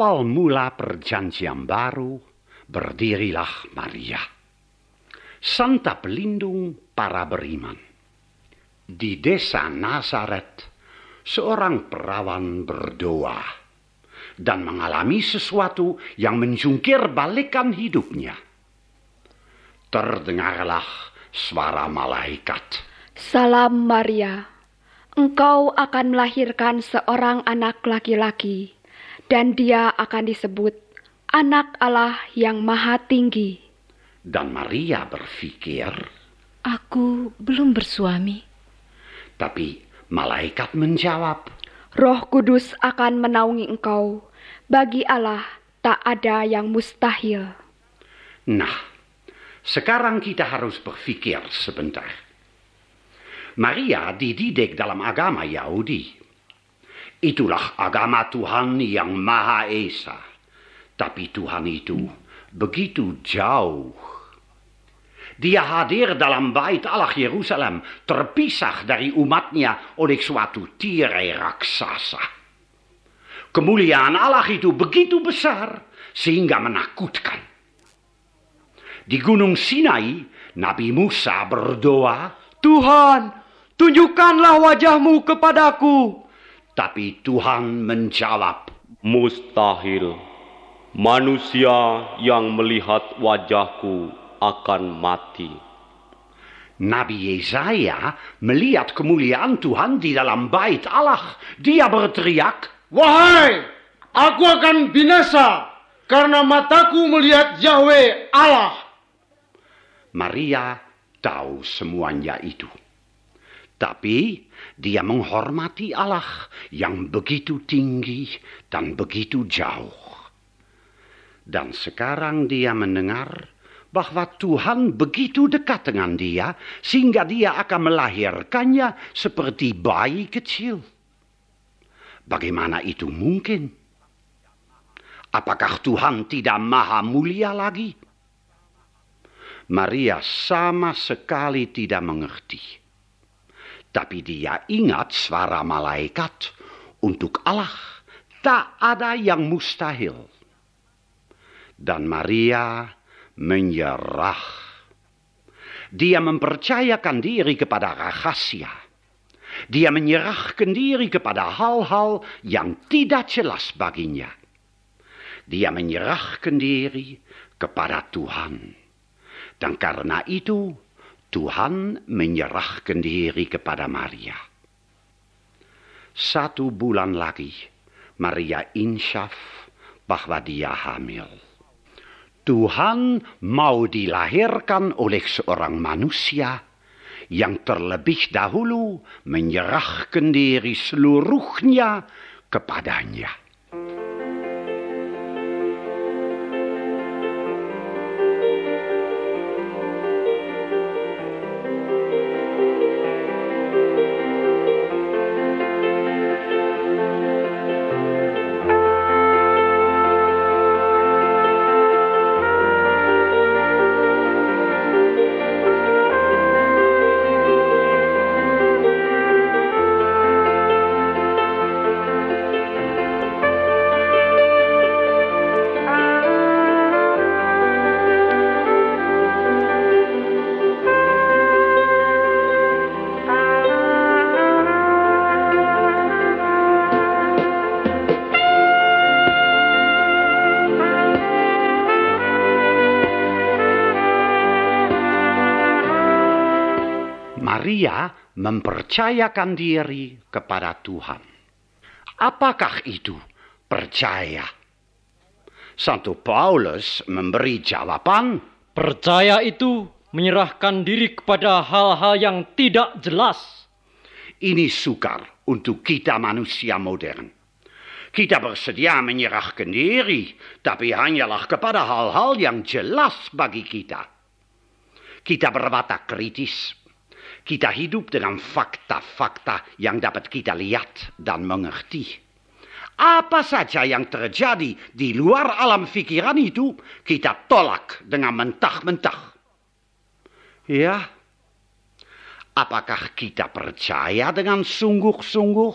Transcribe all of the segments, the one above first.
Awal mula perjanjian baru, berdirilah Maria. Santa pelindung para beriman. Di desa Nazaret, seorang perawan berdoa dan mengalami sesuatu yang menjungkir balikan hidupnya. Terdengarlah suara malaikat. Salam Maria, engkau akan melahirkan seorang anak laki-laki dan dia akan disebut Anak Allah yang Maha Tinggi. Dan Maria berpikir, Aku belum bersuami. Tapi malaikat menjawab, Roh Kudus akan menaungi engkau. Bagi Allah tak ada yang mustahil. Nah, sekarang kita harus berpikir sebentar. Maria dididik dalam agama Yahudi. Itulah agama Tuhan yang Maha Esa. Tapi Tuhan itu begitu jauh. Dia hadir dalam bait Allah Yerusalem, terpisah dari umatnya oleh suatu tirai raksasa. Kemuliaan Allah itu begitu besar sehingga menakutkan. Di Gunung Sinai, Nabi Musa berdoa, Tuhan, tunjukkanlah wajahmu kepadaku. Tapi Tuhan menjawab, Mustahil. Manusia yang melihat wajahku akan mati. Nabi Yesaya melihat kemuliaan Tuhan di dalam bait Allah. Dia berteriak, Wahai, aku akan binasa karena mataku melihat Yahweh Allah. Maria tahu semuanya itu. Tapi dia menghormati Allah yang begitu tinggi dan begitu jauh. Dan sekarang dia mendengar bahwa Tuhan begitu dekat dengan dia sehingga dia akan melahirkannya seperti bayi kecil. Bagaimana itu mungkin? Apakah Tuhan tidak maha mulia lagi? Maria sama sekali tidak mengerti. Tapi dia ingat suara malaikat untuk Allah. Tak ada yang mustahil. Dan Maria menyerah. Dia mempercayakan diri kepada rahasia. Dia menyerahkan diri kepada hal-hal yang tidak jelas baginya. Dia menyerahkan diri kepada Tuhan. Dan karena itu, Tuhan menyerahkan diri kepada Maria. Satu bulan lagi, Maria insyaf bahwa dia hamil. Tuhan mau dilahirkan oleh seorang manusia yang terlebih dahulu menyerahkan diri seluruhnya kepadanya. Mempercayakan diri kepada Tuhan. Apakah itu percaya? Santo Paulus memberi jawaban, Percaya itu menyerahkan diri kepada hal-hal yang tidak jelas. ini sukar untuk kita manusia modern. Kita bersedia menyerahkan diri, tapi hanyalah kepada hal-hal yang jelas bagi kita. Kita berwatak kritis. Kita hidup dengan fakta-fakta yang dapat kita lihat dan mengerti. Apa saja yang terjadi di luar alam pikiran itu, kita tolak dengan mentah-mentah. Ya, apakah kita percaya dengan sungguh-sungguh?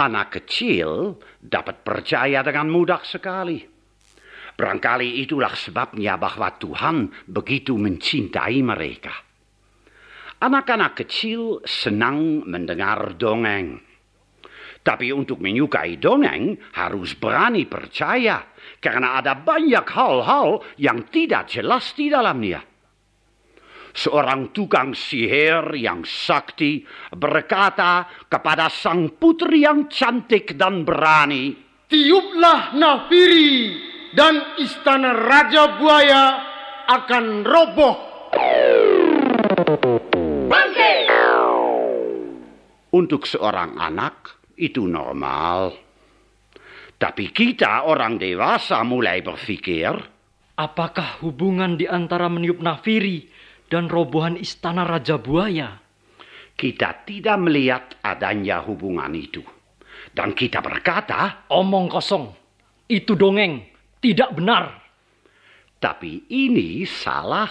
Anak kecil dapat percaya dengan mudah sekali. Barangkali itulah sebabnya bahwa Tuhan begitu mencintai mereka. Anak-anak kecil senang mendengar dongeng. Tapi untuk menyukai dongeng harus berani percaya karena ada banyak hal-hal yang tidak jelas di dalamnya. Seorang tukang sihir yang sakti berkata kepada sang putri yang cantik dan berani, Tiuplah nafiri dan istana Raja Buaya akan roboh. Untuk seorang anak itu normal. Tapi kita orang dewasa mulai berpikir, Apakah hubungan di antara meniup nafiri dan robohan istana Raja Buaya? kita tidak melihat adanya hubungan itu. Dan kita berkata, Omong kosong. Itu dongeng. Tidak benar. tapi ini salah.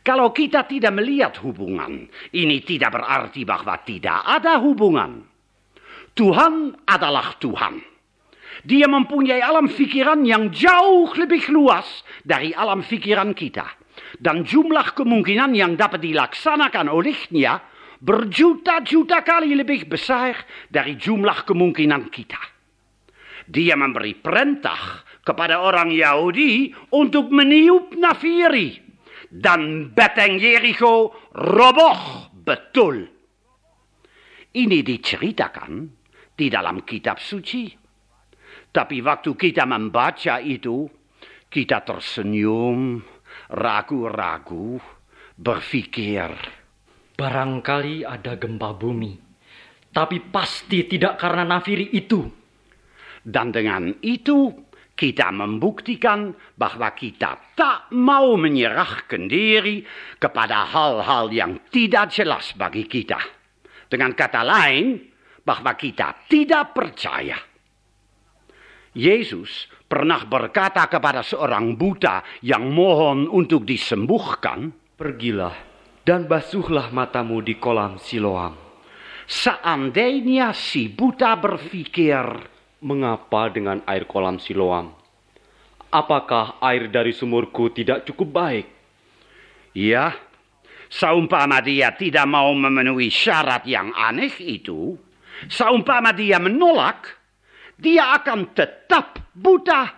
Kalau kita tidak melihat hubungan, ini tidak berarti bahwa tidak ada hubungan. Tuhan adalah Tuhan. Dia mempunyai alam pikiran yang jauh lebih luas dari alam pikiran kita. Dan jumlah kemungkinan yang dapat dilaksanakan olehnya berjuta-juta kali lebih besar dari jumlah kemungkinan kita. Dia memberi perintah kepada orang Yahudi untuk meniup nafiri. Dan beteng Jericho roboh betul. Ini diceritakan di dalam kitab suci. Tapi waktu kita membaca itu, kita tersenyum, ragu-ragu, berpikir, Barangkali ada gempa bumi. Tapi pasti tidak karena nafiri itu. dan dengan itu kita membuktikan bahwa kita tak mau menyerahkan diri kepada hal-hal yang tidak jelas bagi kita. Dengan kata lain, bahwa kita tidak percaya. Yesus pernah berkata kepada seorang buta yang mohon untuk disembuhkan, Pergilah dan basuhlah matamu di kolam Siloam. seandainya si buta berpikir, Mengapa dengan air kolam Siloam? Apakah air dari sumurku tidak cukup baik? Ya, seumpama dia tidak mau memenuhi syarat yang aneh itu, seumpama dia menolak, dia akan tetap buta.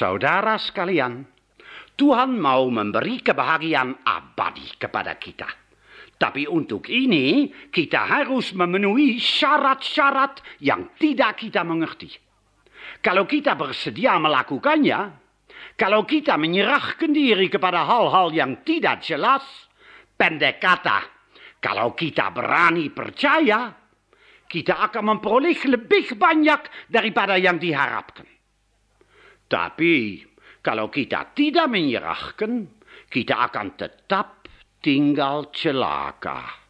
Saudara sekalian, Tuhan mau memberi kebahagiaan abadi kepada kita. Tapi untuk ini kita harus memenuhi syarat-syarat yang tidak kita mengerti. Kalau kita bersedia melakukannya, kalau kita menyerahkan diri kepada hal-hal yang tidak jelas, pendek kata, kalau kita berani percaya, kita akan memperoleh lebih banyak daripada yang diharapkan. Tapi kalau kita tidak menyerahkan, kita akan tetap tinggal celaka.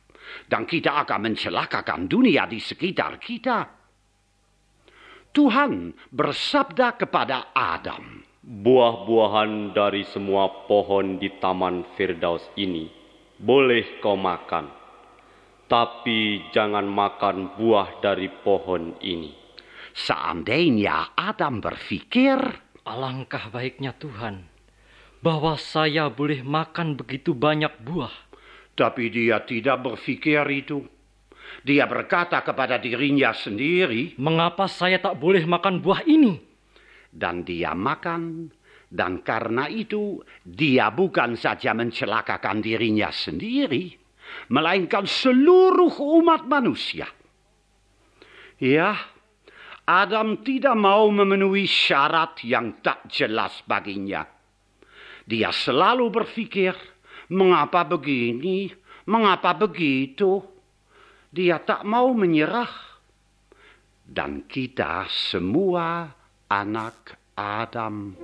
Dan kita akan mencelakakan dunia di sekitar kita. Tuhan bersabda kepada Adam, Buah-buahan dari semua pohon di taman Firdaus ini boleh kau makan, tapi jangan makan buah dari pohon ini. seandainya Adam berpikir, Alangkah baiknya Tuhan bahwa saya boleh makan begitu banyak buah. tapi dia tidak berpikir itu. Dia berkata kepada dirinya sendiri, Mengapa saya tak boleh makan buah ini? dan dia makan, dan karena itu dia bukan saja mencelakakan dirinya sendiri, melainkan seluruh umat manusia. Ya, Adam tidak mau memenuhi syarat yang tak jelas baginya. Dia selalu berpikir, mengapa begini, mengapa begitu. Dia tak mau menyerah. Dan kita semua anak Adam.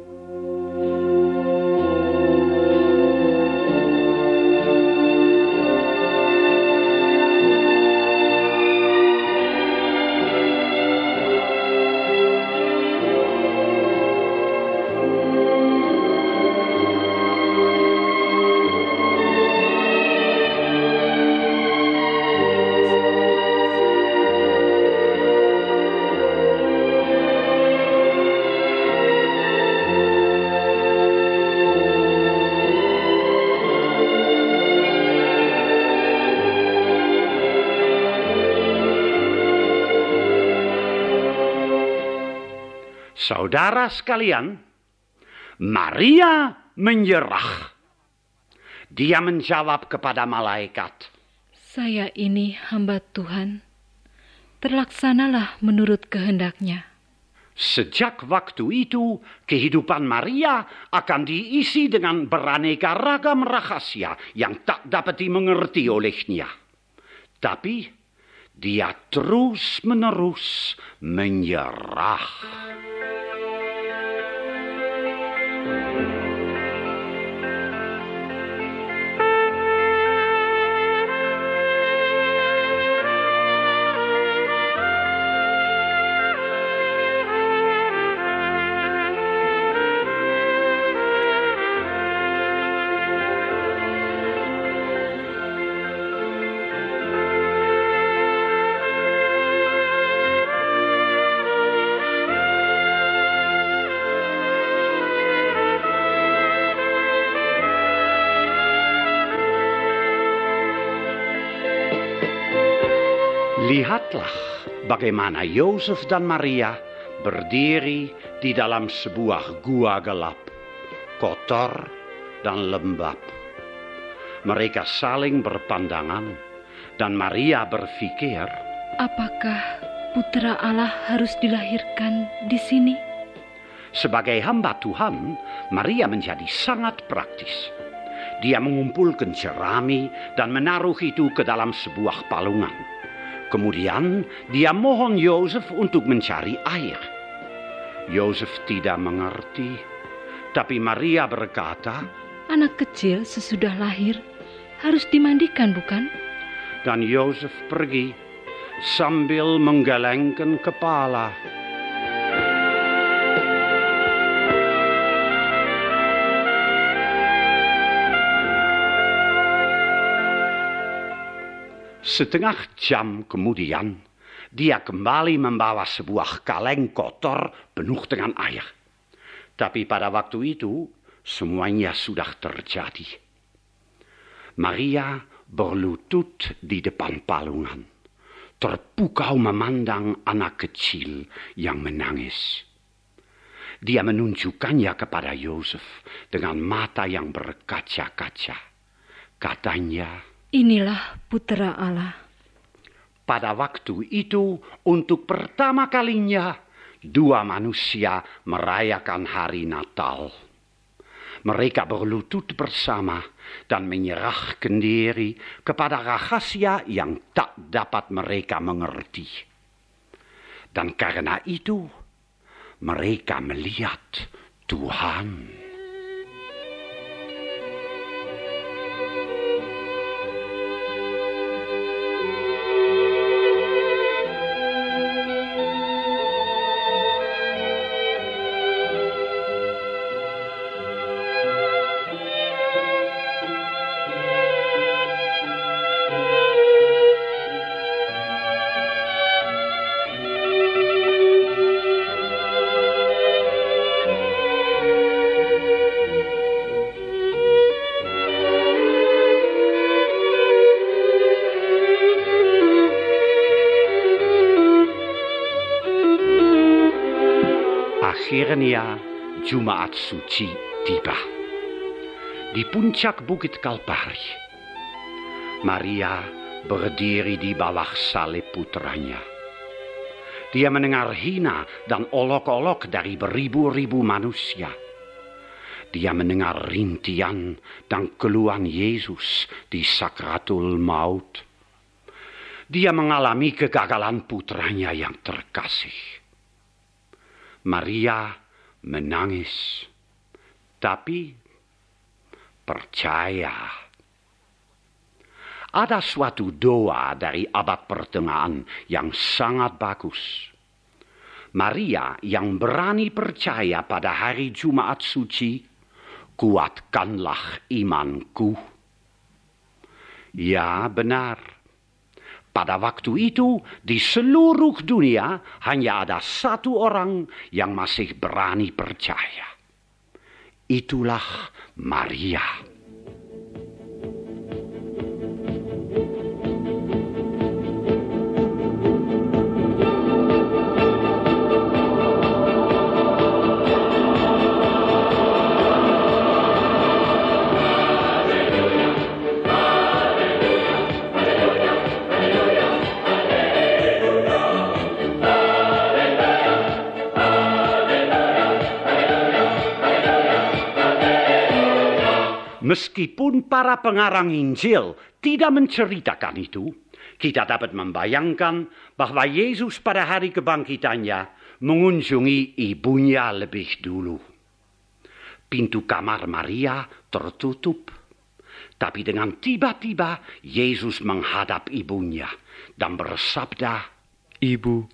Saudara sekalian, Maria menyerah. Dia menjawab kepada malaikat, Saya ini hamba Tuhan. Terlaksanalah menurut kehendaknya. Sejak waktu itu, kehidupan Maria akan diisi dengan beraneka ragam rahasia yang tak dapat dimengerti olehnya. Tapi dia terus-menerus menyerah. Bagaimana Yosef dan Maria berdiri di dalam sebuah gua gelap, kotor dan lembab. Mereka saling berpandangan dan Maria berpikir, Apakah putra Allah harus dilahirkan di sini? sebagai hamba Tuhan, Maria menjadi sangat praktis. Dia mengumpulkan jerami dan menaruh itu ke dalam sebuah palungan. Kemudian dia mohon Yosef untuk mencari air. Yosef tidak mengerti, tapi Maria berkata, Anak kecil sesudah lahir harus dimandikan, bukan? dan Yosef pergi sambil menggelengkan kepala. Setengah jam kemudian, dia kembali membawa sebuah kaleng kotor penuh dengan air. Tapi pada waktu itu, semuanya sudah terjadi. Maria berlutut di depan palungan, terpukau memandang anak kecil yang menangis. Dia menunjukkannya kepada Yosef dengan mata yang berkaca-kaca. Katanya, Inilah putra Allah. pada waktu itu untuk pertama kalinya dua manusia merayakan hari Natal. Mereka berlutut bersama dan menyerahkan diri kepada rahasia yang tak dapat mereka mengerti. Dan karena itu, mereka melihat Tuhan. Akhirnya Jumat Suci tiba. Di puncak Bukit Kalpari, Maria berdiri di bawah salib putranya. Dia mendengar hina dan olok-olok dari beribu-ribu manusia. Dia mendengar rintian dan keluhan Yesus di sakratul maut. Dia mengalami kegagalan putranya yang terkasih. Maria menangis, tapi percaya. Ada suatu doa dari abad pertengahan yang sangat bagus. Maria yang berani percaya pada hari Jumat suci, kuatkanlah imanku. Ya benar, pada waktu itu di seluruh dunia hanya ada satu orang yang masih berani percaya. Itulah Maria. Meskipun para pengarang Injil tidak menceritakan itu, kita dapat membayangkan bahwa Yesus pada hari kebangkitannya mengunjungi ibunya lebih dulu. Pintu kamar Maria tertutup. Tapi dengan tiba-tiba Yesus menghadap ibunya dan bersabda, Ibu,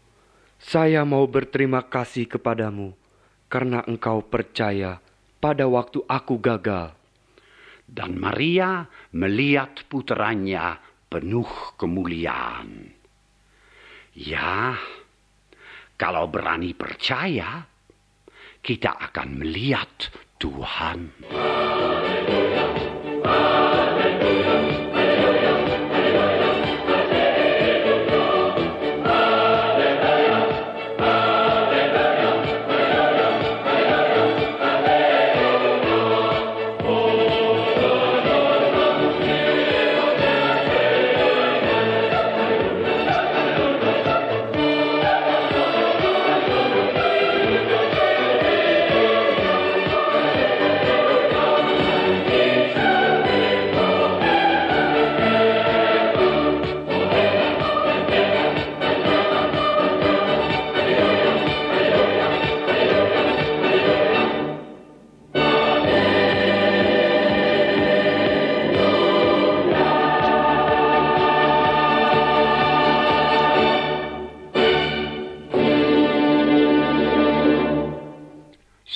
saya mau berterima kasih kepadamu karena engkau percaya pada waktu aku gagal. Dan Maria melihat putranya penuh kemuliaan. Ya, kalau berani percaya, kita akan melihat Tuhan.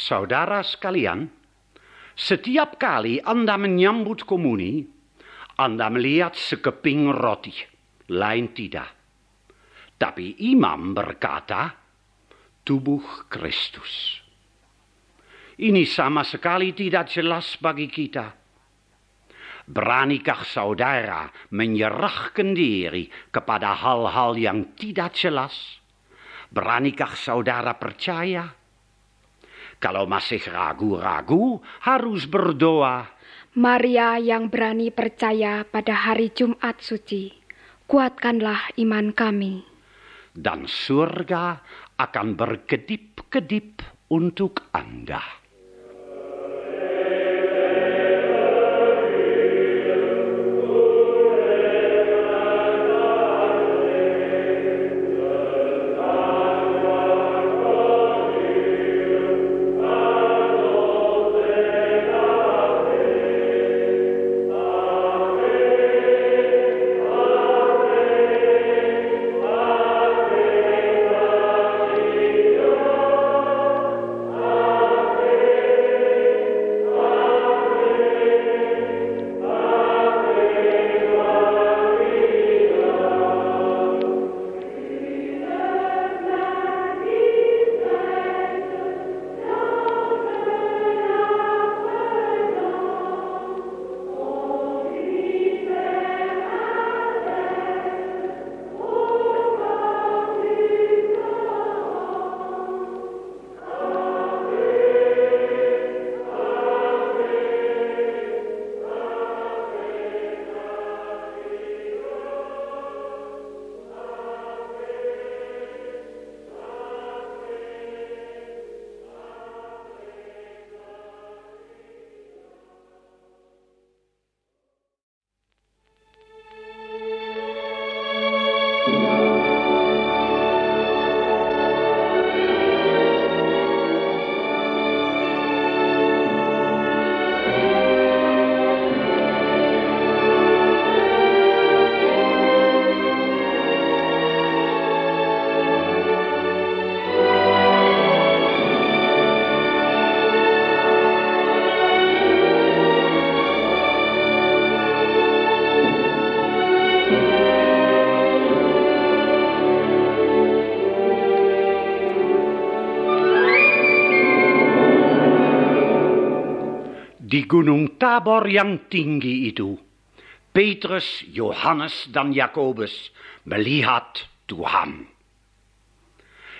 Saudara sekalian, setiap kali Anda menyambut komuni, Anda melihat sekeping roti, lain tidak. Tapi imam berkata, tubuh Kristus. Ini sama sekali tidak jelas bagi kita. Beranikah saudara menyerahkan diri kepada hal-hal yang tidak jelas? Beranikah saudara percaya? Kalau masih ragu-ragu, harus berdoa. Maria yang berani percaya pada hari Jumat suci, kuatkanlah iman kami. Dan surga akan berkedip-kedip untuk Anda. Gunung Tabor yang tinggi itu, Petrus, Yohanes, dan Yakobus melihat Tuhan.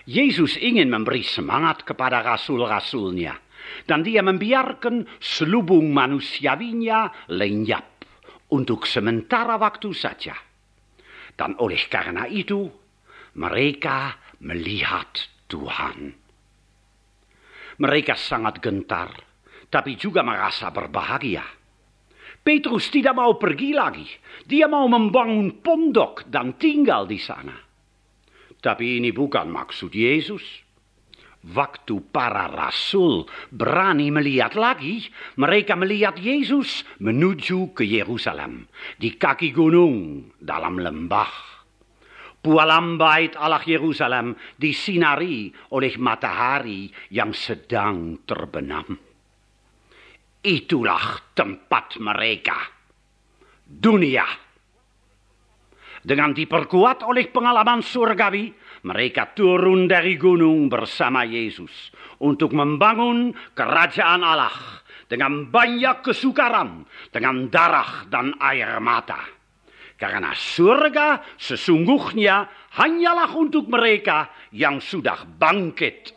Yesus ingin memberi semangat kepada rasul-rasulnya, dan dia membiarkan selubung manusiawinya lenyap untuk sementara waktu saja. Dan oleh karena itu, mereka melihat Tuhan. Mereka sangat gentar, tapi juga merasa berbahagia. Petrus tidak mau pergi lagi. Dia mau membangun pondok dan tinggal di sana. Tapi ini bukan maksud Yesus. Waktu para rasul berani melihat lagi, mereka melihat Yesus menuju ke Yerusalem di kaki gunung dalam lembah. Pualam bait Allah Yerusalem disinari oleh matahari yang sedang terbenam. Itulah tempat mereka. Dunia. Dengan diperkuat oleh pengalaman surgawi, mereka turun dari gunung bersama Yesus untuk membangun kerajaan Allah dengan banyak kesukaran, dengan darah dan air mata. Karena surga sesungguhnya hanyalah untuk mereka yang sudah bangkit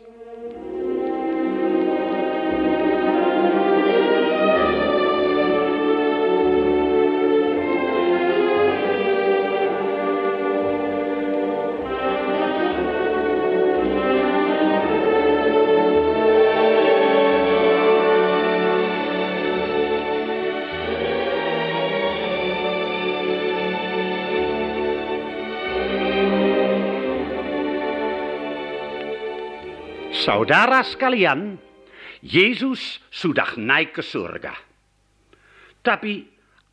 Saudara sekalian, Yesus sudah naik ke surga. Tapi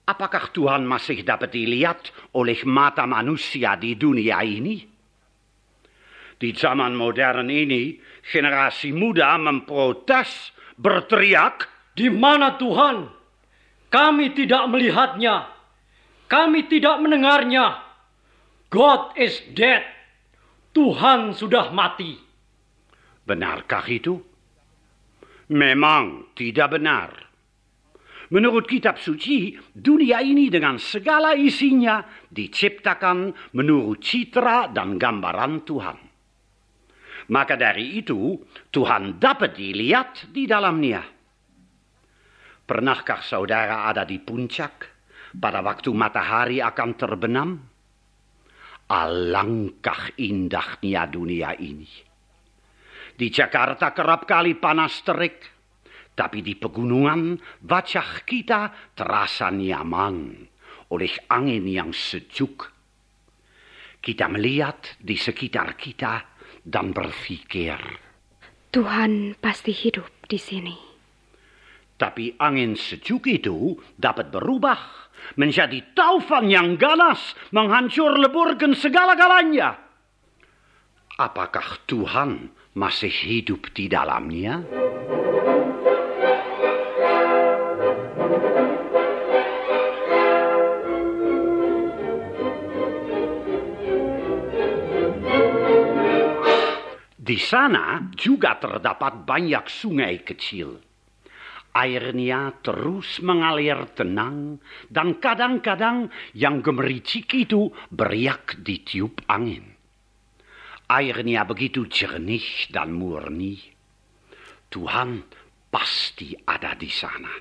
apakah Tuhan masih dapat dilihat oleh mata manusia di dunia ini? Di zaman modern ini, generasi muda memprotes, berteriak, Di mana Tuhan? Kami tidak melihatnya. Kami tidak mendengarnya. God is dead. Tuhan sudah mati. Benarkah itu? Memang tidak benar. Menurut kitab suci, dunia ini dengan segala isinya diciptakan menurut citra dan gambaran Tuhan. Maka dari itu, Tuhan dapat dilihat di dalamnya. Pernahkah saudara ada di puncak pada waktu matahari akan terbenam? Alangkah indahnya dunia ini. Di Jakarta kerap kali panas terik, tapi di pegunungan wajah kita terasa nyaman oleh angin yang sejuk. Kita melihat di sekitar kita dan berpikir, Tuhan pasti hidup di sini. tapi angin sejuk itu dapat berubah menjadi taufan yang ganas menghancur leburkan segala-galanya. Apakah Tuhan masih hidup di dalamnya? Di sana juga terdapat banyak sungai kecil. Airnya terus mengalir tenang dan kadang-kadang yang gemericik itu beriak di tiup angin. Airnya begitu jernih dan murni. Tuhan pasti ada di sana.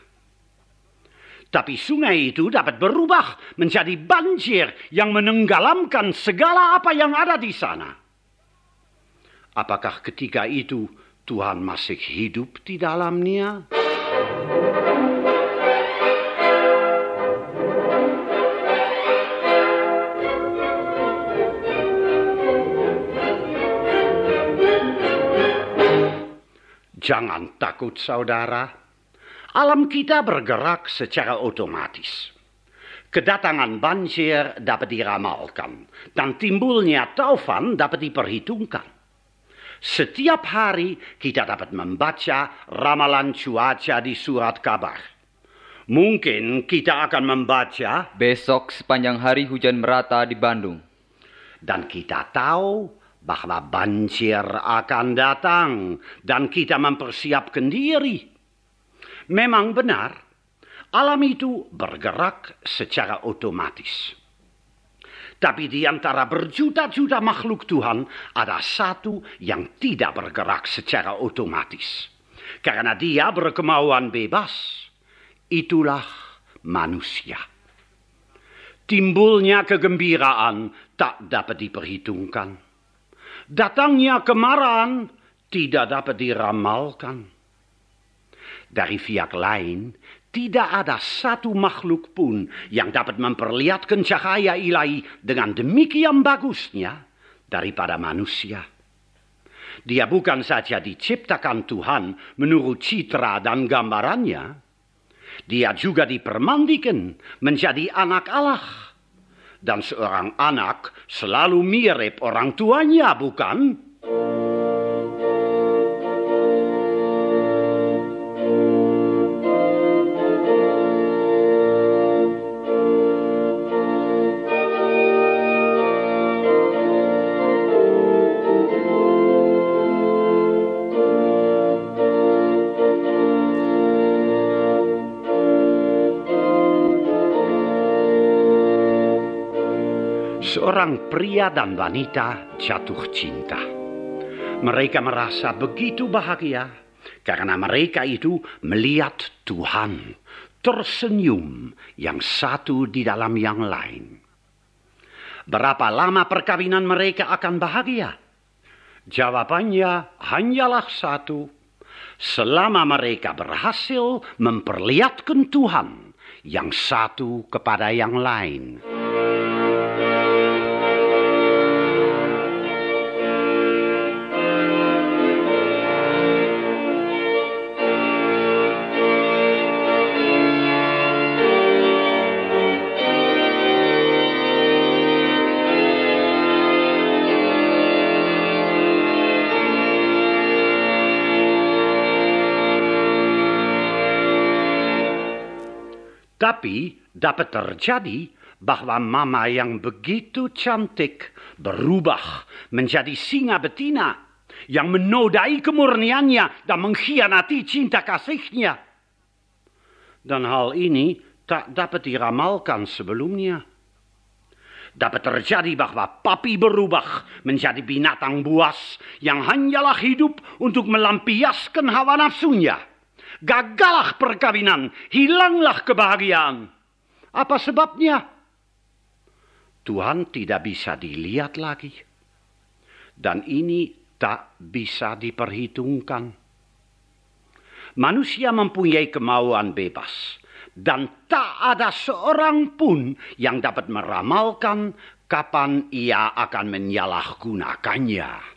Tapi sungai itu dapat berubah menjadi banjir yang menenggelamkan segala apa yang ada di sana. Apakah ketika itu Tuhan masih hidup di dalamnya? Jangan takut saudara. Alam kita bergerak secara otomatis. Kedatangan banjir dapat diramalkan dan timbulnya taufan dapat diperhitungkan. Setiap hari kita dapat membaca ramalan cuaca di surat kabar. Mungkin kita akan membaca Besok sepanjang hari hujan merata di Bandung. dan kita tahu bahwa banjir akan datang dan kita mempersiapkan diri. Memang benar, Alam itu bergerak secara otomatis. Tapi di antara berjuta-juta makhluk Tuhan ada satu yang tidak bergerak secara otomatis. Karena dia berkemauan bebas. Itulah manusia. Timbulnya kegembiraan tak dapat diperhitungkan. Datangnya kemarahan tidak dapat diramalkan. Dari pihak lain, tidak ada satu makhluk pun yang dapat memperlihatkan cahaya ilahi dengan demikian bagusnya daripada manusia. Dia bukan saja diciptakan Tuhan menurut citra dan gambarannya, dia juga dipermandikan menjadi anak Allah. Dan seorang anak selalu mirip orang tuanya, bukan? Seorang pria dan wanita jatuh cinta. Mereka merasa begitu bahagia karena mereka itu melihat Tuhan tersenyum yang satu di dalam yang lain. Berapa lama perkawinan mereka akan bahagia? Jawabannya hanyalah satu. Selama mereka berhasil memperlihatkan Tuhan yang satu kepada yang lain. Tapi dapat terjadi bahwa mama yang begitu cantik berubah menjadi singa betina yang menodai kemurniannya dan mengkhianati cinta kasihnya. Dan hal ini tak dapat diramalkan sebelumnya. Dapat terjadi bahwa papi berubah menjadi binatang buas yang hanyalah hidup untuk melampiaskan hawa nafsunya. Gagallah perkawinan, hilanglah kebahagiaan. Apa sebabnya? Tuhan tidak bisa dilihat lagi. Dan ini tak bisa diperhitungkan. Manusia mempunyai kemauan bebas. Dan tak ada seorang pun yang dapat meramalkan kapan ia akan menyalahgunakannya.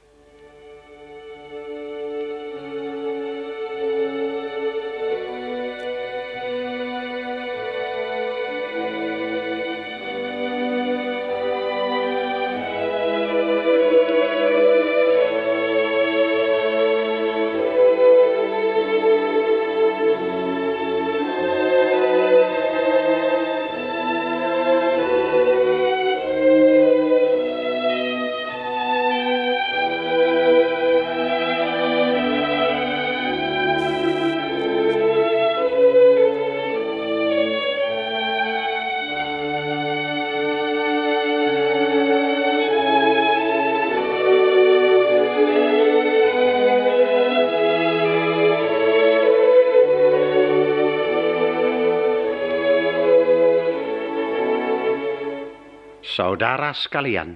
Saudara sekalian,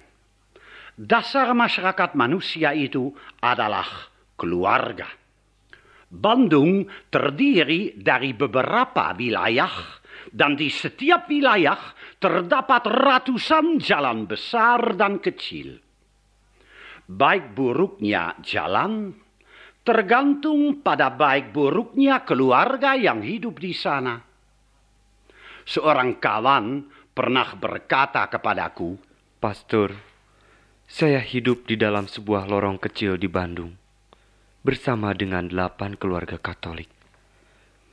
dasar masyarakat manusia itu adalah keluarga. Bandung terdiri dari beberapa wilayah dan di setiap wilayah terdapat ratusan jalan besar dan kecil. Baik buruknya jalan tergantung pada baik buruknya keluarga yang hidup di sana. Seorang kawan pernah berkata kepadaku, Pastor, saya hidup di dalam sebuah lorong kecil di Bandung bersama dengan delapan keluarga Katolik.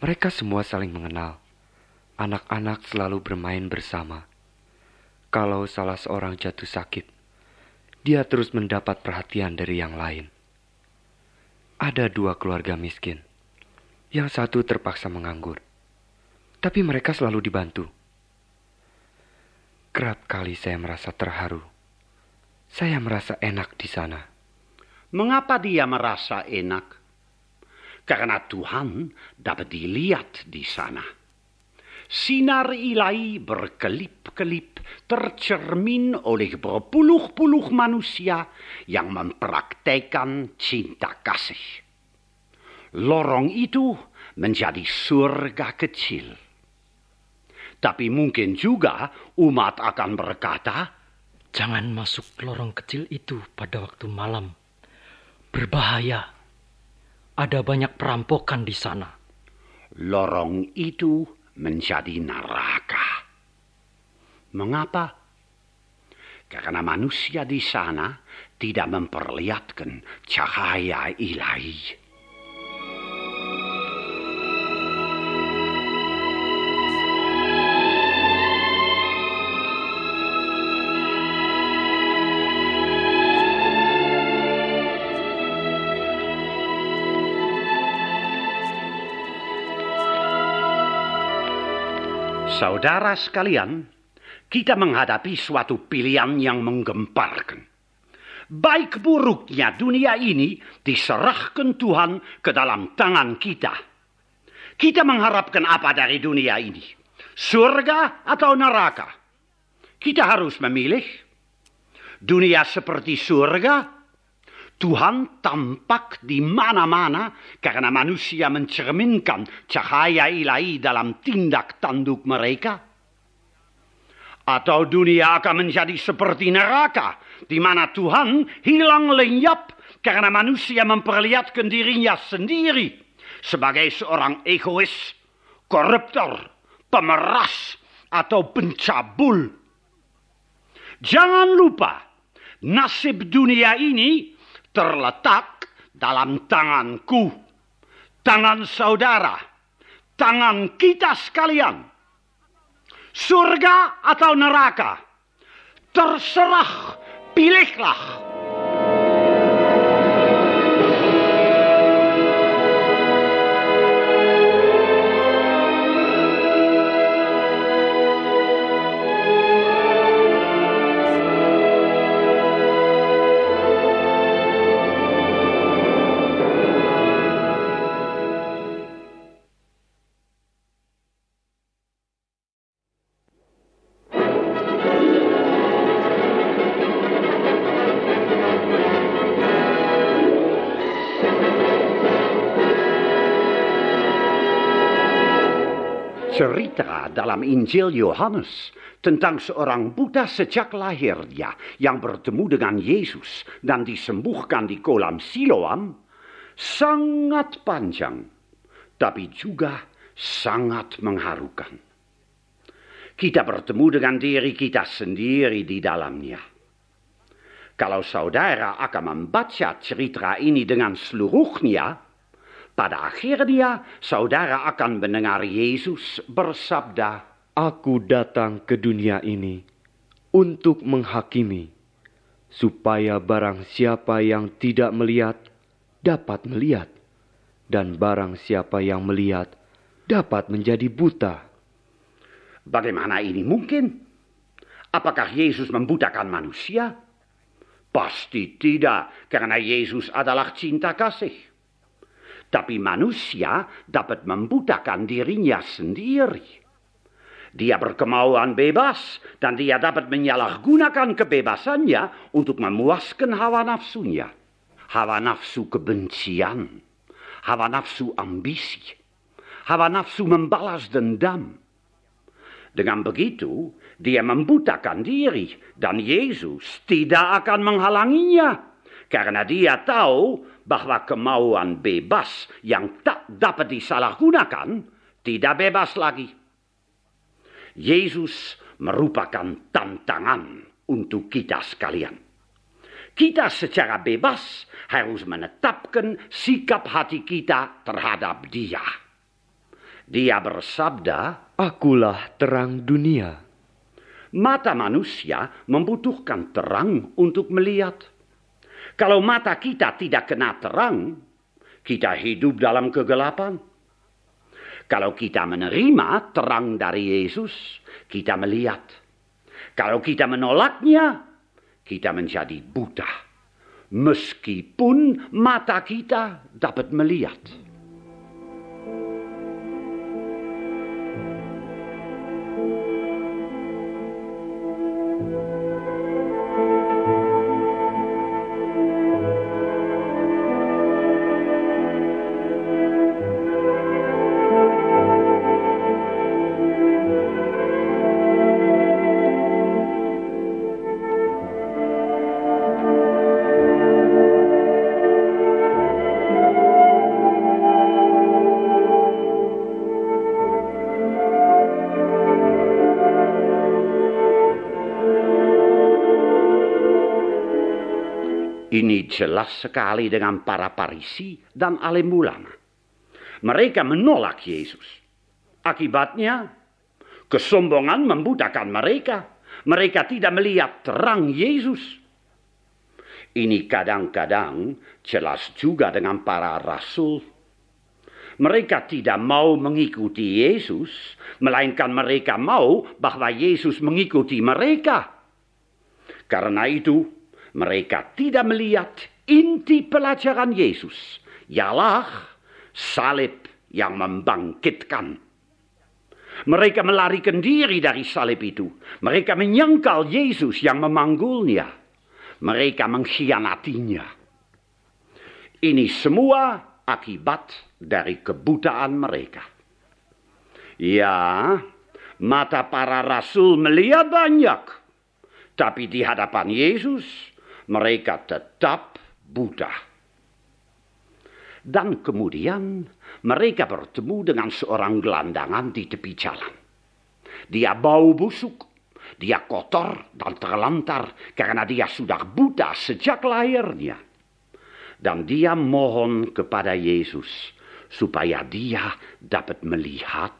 Mereka semua saling mengenal. Anak-anak selalu bermain bersama. Kalau salah seorang jatuh sakit, dia terus mendapat perhatian dari yang lain. Ada dua keluarga miskin. Yang satu terpaksa menganggur. tapi mereka selalu dibantu. Kerap kali saya merasa terharu. Saya merasa enak di sana. Mengapa dia merasa enak? Karena Tuhan dapat dilihat di sana. Sinar ilahi berkelip-kelip tercermin oleh berpuluh-puluh manusia yang mempraktekkan cinta kasih. Lorong itu menjadi surga kecil. Tapi mungkin juga umat akan berkata, Jangan masuk lorong kecil itu pada waktu malam. Berbahaya. Ada banyak perampokan di sana. Lorong itu menjadi neraka. Mengapa? Karena manusia di sana tidak memperlihatkan cahaya ilahi. Saudara sekalian, kita menghadapi suatu pilihan yang menggemparkan. Baik buruknya dunia ini diserahkan Tuhan ke dalam tangan kita. Kita mengharapkan apa dari dunia ini? Surga atau neraka? Kita harus memilih. Dunia seperti surga Tuhan tampak di mana-mana karena manusia mencerminkan cahaya ilahi dalam tindak tanduk mereka. Atau dunia akan menjadi seperti neraka di mana Tuhan hilang lenyap karena manusia memperlihatkan dirinya sendiri sebagai seorang egois, koruptor, pemeras, atau pencabul. Jangan lupa, nasib dunia ini terletak dalam tanganku, tangan saudara, tangan kita sekalian. Surga atau neraka, terserah, pilihlah. Cerita dalam Injil Yohanes tentang seorang buta sejak lahirnya yang bertemu dengan Yesus dan disembuhkan di kolam Siloam sangat panjang, tapi juga sangat mengharukan. Kita bertemu dengan diri kita sendiri di dalamnya. Kalau saudara akan membaca cerita ini dengan seluruhnya, pada akhirnya, saudara akan mendengar Yesus bersabda, Aku datang ke dunia ini untuk menghakimi, supaya barang siapa yang tidak melihat dapat melihat, dan barang siapa yang melihat dapat menjadi buta. Bagaimana ini mungkin? Apakah Yesus membutakan manusia? Pasti tidak, karena Yesus adalah cinta kasih. Tapi manusia dapat membutakan dirinya sendiri. Dia berkemauan bebas dan dia dapat menyalahgunakan kebebasannya untuk memuaskan hawa nafsunya. Hawa nafsu kebencian, hawa nafsu ambisi, hawa nafsu membalas dendam. Dengan begitu, dia membutakan diri dan Yesus tidak akan menghalanginya karena dia tahu bahwa kemauan bebas yang tak dapat disalahgunakan tidak bebas lagi. Yesus merupakan tantangan untuk kita sekalian. Kita secara bebas harus menetapkan sikap hati kita terhadap Dia. Dia bersabda, "Akulah terang dunia." Mata manusia membutuhkan terang untuk melihat. Kalau mata kita tidak kena terang, kita hidup dalam kegelapan. Kalau kita menerima terang dari Yesus, kita melihat. Kalau kita menolaknya, kita menjadi buta. Meskipun mata kita dapat melihat. Ini jelas sekali dengan para parisi dan alim ulama. Mereka menolak Yesus. Akibatnya, kesombongan membutakan mereka. Mereka tidak melihat terang Yesus. Ini kadang-kadang jelas juga dengan para rasul. Mereka tidak mau mengikuti Yesus, melainkan mereka mau bahwa Yesus mengikuti mereka. Karena itu, mereka tidak melihat inti pelajaran Yesus, ialah salib yang membangkitkan. Mereka melarikan diri dari salib itu. Mereka menyangkal Yesus yang memanggulnya. Mereka mengkhianatinya. Ini semua akibat dari kebutaan mereka. Ya, mata para rasul melihat banyak. Tapi di hadapan Yesus, mereka tetap buta. Dan kemudian mereka bertemu dengan seorang gelandangan di tepi jalan. Dia bau busuk, dia kotor dan terlantar karena dia sudah buta sejak lahirnya. Dan dia mohon kepada Yesus supaya dia dapat melihat.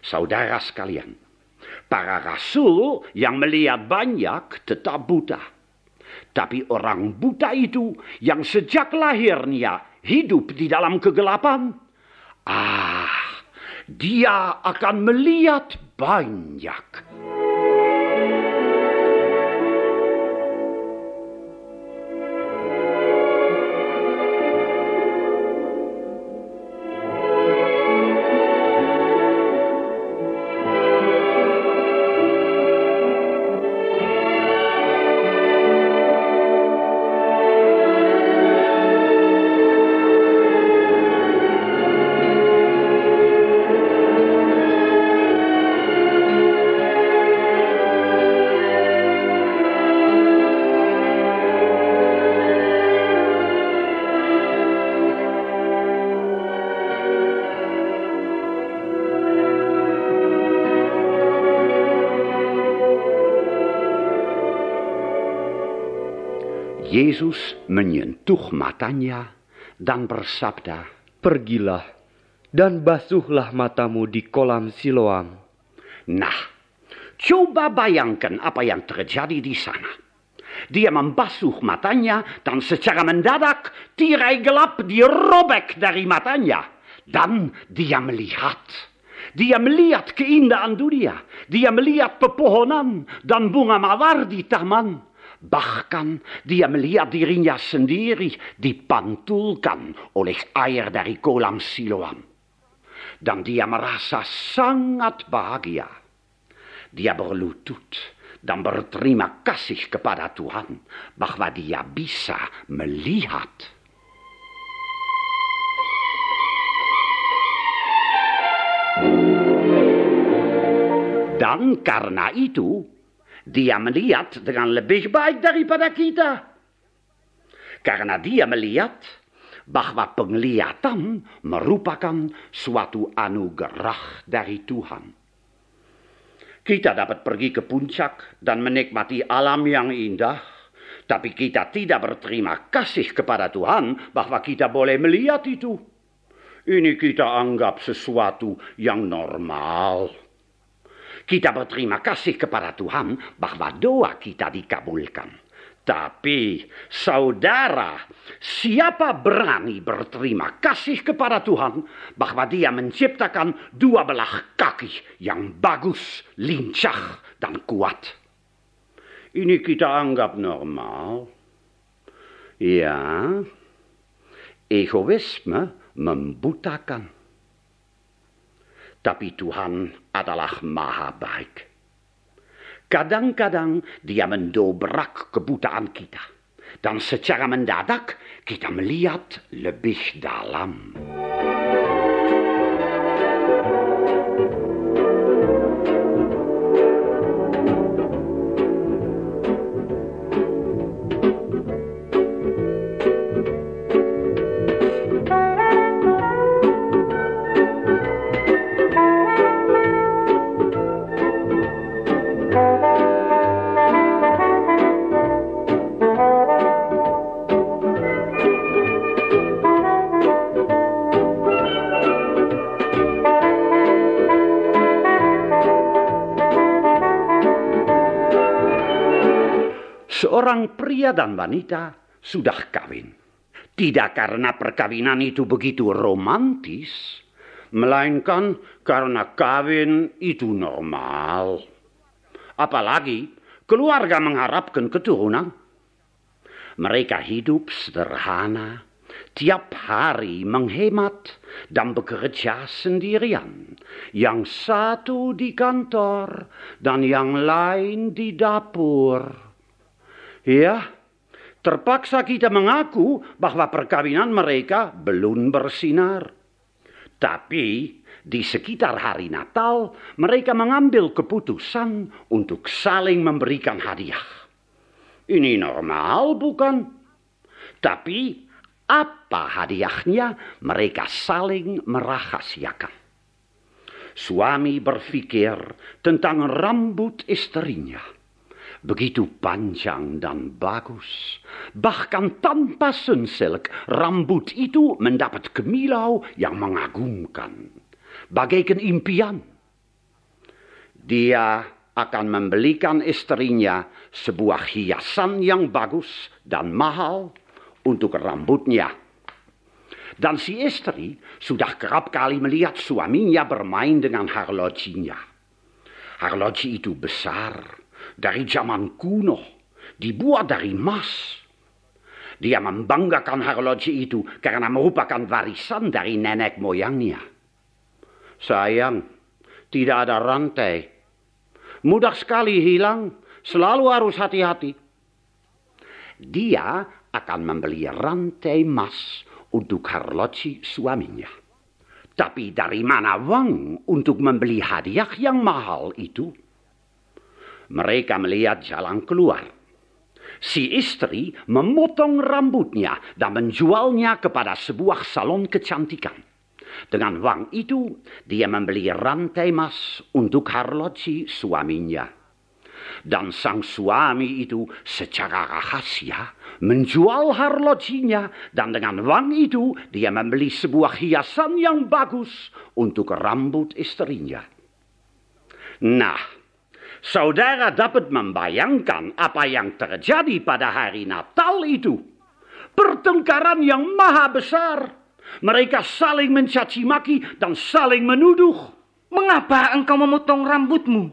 Saudara sekalian, para rasul yang melihat banyak tetap buta. Tapi orang buta itu yang sejak lahirnya hidup di dalam kegelapan, ah, dia akan melihat banyak. Yesus menyentuh matanya dan bersabda, Pergilah dan basuhlah matamu di kolam Siloam. Nah, coba bayangkan apa yang terjadi di sana. Dia membasuh matanya dan secara mendadak tirai gelap dirobek dari matanya. Dan dia melihat. Dia melihat keindahan dunia. Dia melihat pepohonan dan bunga mawar di taman. Bahkan dia melihat dirinya sendiri dipantulkan oleh air dari kolam Siloam. Dan dia merasa sangat bahagia. Dia berlutut dan berterima kasih kepada Tuhan bahwa dia bisa melihat. Dan karena itu, baik daripada kita. Karena dia melihat bahwa penglihatan merupakan suatu anugerah dari Tuhan. Kita dapat pergi ke puncak dan menikmati alam yang indah, tapi kita tidak berterima kasih kepada Tuhan bahwa kita boleh melihat itu. Ini kita anggap sesuatu yang normal. Kita berterima kasih kepada Tuhan bahwa doa kita dikabulkan. Tapi saudara, siapa berani berterima kasih kepada Tuhan bahwa dia menciptakan dua belah kaki yang bagus, lincah, dan kuat? Ini kita anggap normal. Ya, egoisme membutakan. Tapi Tuhan adalah maha baik. Kadang-kadang dia mendobrak kebutaan kita. Dan secara mendadak kita melihat lebih dalam. Seorang pria dan wanita sudah kawin. Tidak karena perkawinan itu begitu romantis, melainkan karena kawin itu normal. Apalagi keluarga mengharapkan keturunan. Mereka hidup sederhana, tiap hari menghemat dan bekerja sendirian. Yang satu di kantor dan yang lain di dapur. Ya, terpaksa kita mengaku bahwa perkawinan mereka belum bersinar. Tapi di sekitar hari Natal, mereka mengambil keputusan untuk saling memberikan hadiah. Ini normal, bukan? Tapi apa hadiahnya? Mereka saling merahasiakan. Suami berpikir tentang rambut istrinya begitu panjang dan bagus. Bahkan tanpa sunsilk, rambut itu mendapat kemilau yang mengagumkan. Bagaikan impian. Dia akan membelikan istrinya sebuah hiasan yang bagus dan mahal untuk rambutnya. Dan si istri sudah kerap kali melihat suaminya bermain dengan harlojinya. Harloji itu besar, dari zaman kuno, dibuat dari emas. Dia membanggakan horloji itu karena merupakan warisan dari nenek moyangnya. Sayang, tidak ada rantai. Mudah sekali hilang, selalu harus hati-hati. Dia akan membeli rantai emas untuk horloji suaminya. Tapi dari mana uang untuk membeli hadiah yang mahal itu? Mereka melihat jalan keluar. Si istri memotong rambutnya dan menjualnya kepada sebuah salon kecantikan. Dengan uang itu, dia membeli rantai emas untuk harloji suaminya. Dan sang suami itu secara rahasia menjual harlojinya dan dengan uang itu dia membeli sebuah hiasan yang bagus untuk rambut istrinya. Nah, Saudara dapat membayangkan apa yang terjadi pada hari Natal itu. Pertengkaran yang maha besar. Mereka saling mencaci maki dan saling menuduh. Mengapa engkau memotong rambutmu?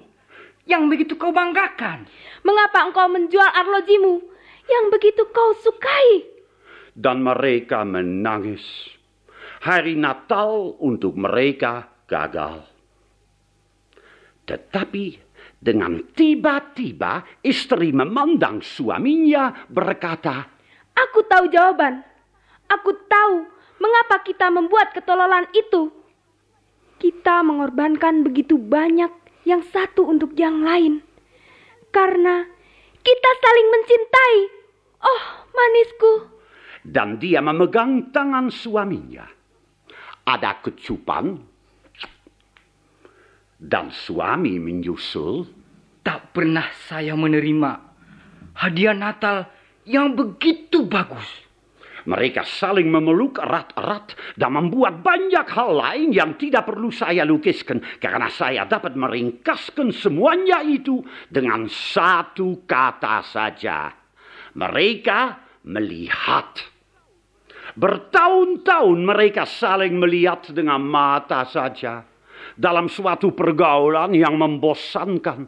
Yang begitu kau banggakan. Mengapa engkau menjual arlojimu? Yang begitu kau sukai. Dan mereka menangis. Hari Natal untuk mereka gagal. Tetapi dengan tiba-tiba istri memandang suaminya berkata, Aku tahu jawaban. Aku tahu mengapa kita membuat ketololan itu. Kita mengorbankan begitu banyak yang satu untuk yang lain. Karena kita saling mencintai. Oh, manisku. Dan dia memegang tangan suaminya. Ada kecupan dan suami menyusul. Tak pernah saya menerima hadiah Natal yang begitu bagus. Mereka saling memeluk erat-erat dan membuat banyak hal lain yang tidak perlu saya lukiskan karena saya dapat meringkaskan semuanya itu dengan satu kata saja. mereka melihat. Bertahun-tahun mereka saling melihat dengan mata saja dalam suatu pergaulan yang membosankan.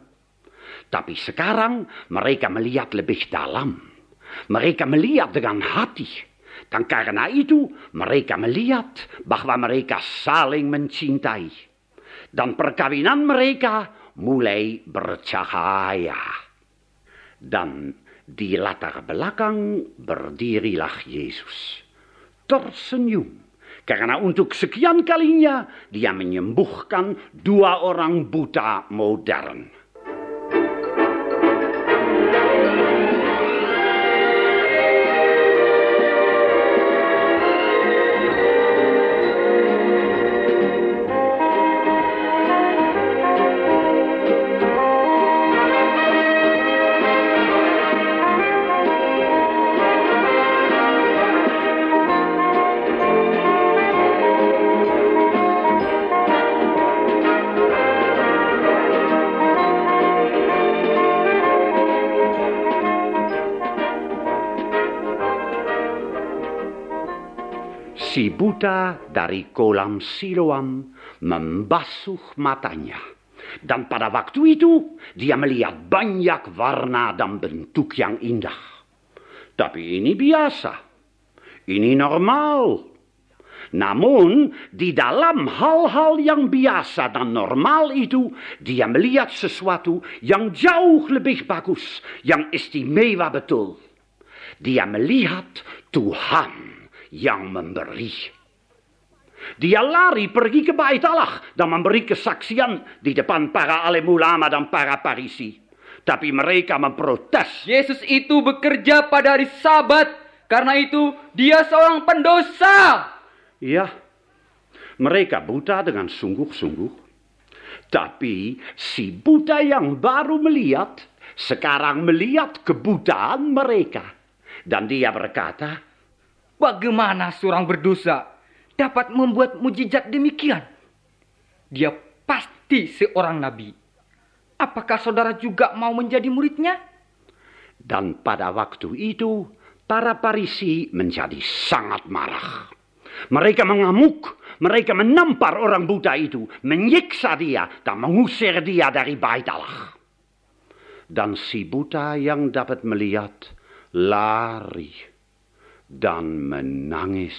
Tapi sekarang mereka melihat lebih dalam. Mereka melihat dengan hati. Dan karena itu mereka melihat bahwa mereka saling mencintai. Dan perkawinan mereka mulai bercahaya. Dan di latar belakang berdirilah Yesus. Tersenyum. Karena untuk sekian kalinya dia menyembuhkan dua orang buta modern. Si buta dari kolam Siloam membasuh matanya. Dan pada waktu itu dia melihat banyak warna dan bentuk yang indah. Tapi ini biasa. Ini normal. Namun di dalam hal-hal yang biasa dan normal itu dia melihat sesuatu yang jauh lebih bagus, yang istimewa betul. Dia melihat Tuhan yang memberi. Dia lari pergi ke bait Allah dan memberi kesaksian di depan para alim ulama dan para parisi. Tapi mereka memprotes. Yesus itu bekerja pada hari sabat. Karena itu dia seorang pendosa. Ya, mereka buta dengan sungguh-sungguh. Tapi si buta yang baru melihat, sekarang melihat kebutaan mereka. Dan dia berkata, Bagaimana seorang berdosa dapat membuat mujizat demikian? Dia pasti seorang nabi. Apakah saudara juga mau menjadi muridnya? Dan pada waktu itu, para parisi menjadi sangat marah. Mereka mengamuk, mereka menampar orang buta itu, menyiksa dia, dan mengusir dia dari bait Allah. Dan si buta yang dapat melihat lari dan menangis.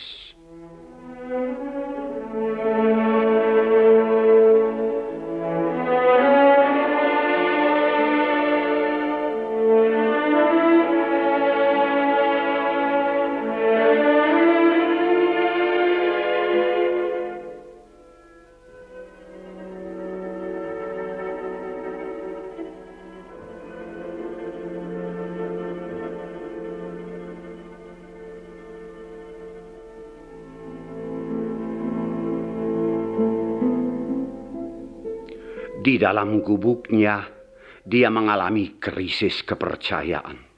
Dalam gubuknya, dia mengalami krisis kepercayaan.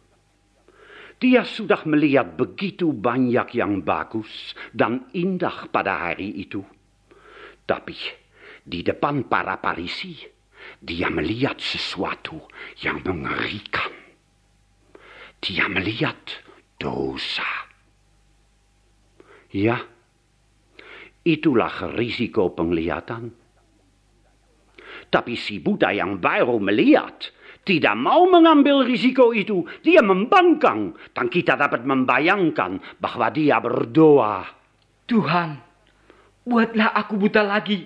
Dia sudah melihat begitu banyak yang bagus dan indah pada hari itu. Tapi di depan para parisi, dia melihat sesuatu yang mengerikan. Dia melihat dosa. Ya, itulah risiko penglihatan. Tapi si Buddha yang baru melihat tidak mau mengambil risiko itu. Dia membangkang. Dan kita dapat membayangkan bahwa dia berdoa. Tuhan, buatlah aku buta lagi.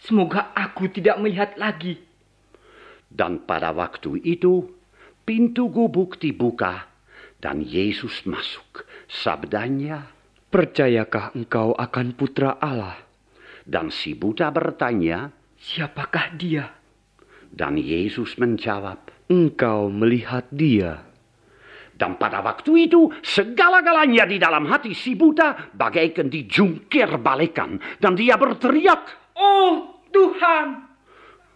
Semoga aku tidak melihat lagi. Dan pada waktu itu, pintu gubuk dibuka dan Yesus masuk. Sabdanya, Percayakah engkau akan putra Allah? dan si Buddha bertanya, Siapakah dia? dan Yesus menjawab. Engkau melihat dia. Dan pada waktu itu, segala-galanya di dalam hati si Buddha bagaikan dijungkir balikan. Dan dia berteriak, Oh Tuhan,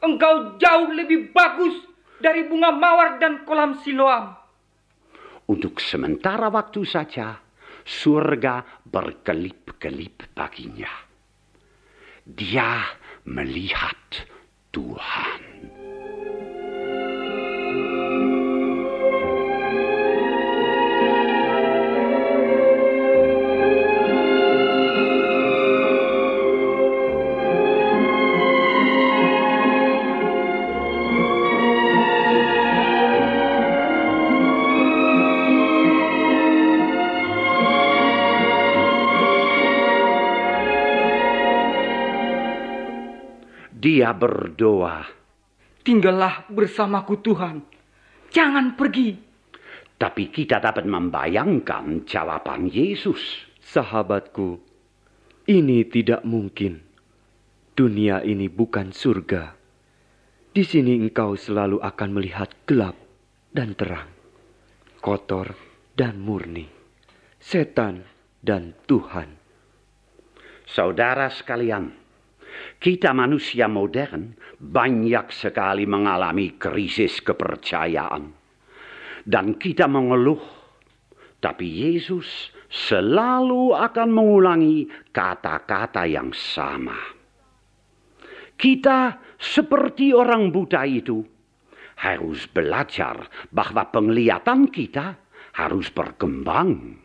engkau jauh lebih bagus dari bunga mawar dan kolam siloam. Untuk sementara waktu saja, surga berkelip-kelip baginya. Dia melihat Tuhan. Dia berdoa, Tinggallah bersamaku Tuhan. Jangan pergi. tapi kita dapat membayangkan jawaban Yesus. Sahabatku, ini tidak mungkin. Dunia ini bukan surga. Di sini engkau selalu akan melihat gelap dan terang, kotor dan murni, setan dan Tuhan. Saudara sekalian, kita manusia modern banyak sekali mengalami krisis kepercayaan. Dan kita mengeluh, tapi Yesus selalu akan mengulangi kata-kata yang sama. Kita seperti orang buta itu harus belajar bahwa penglihatan kita harus berkembang,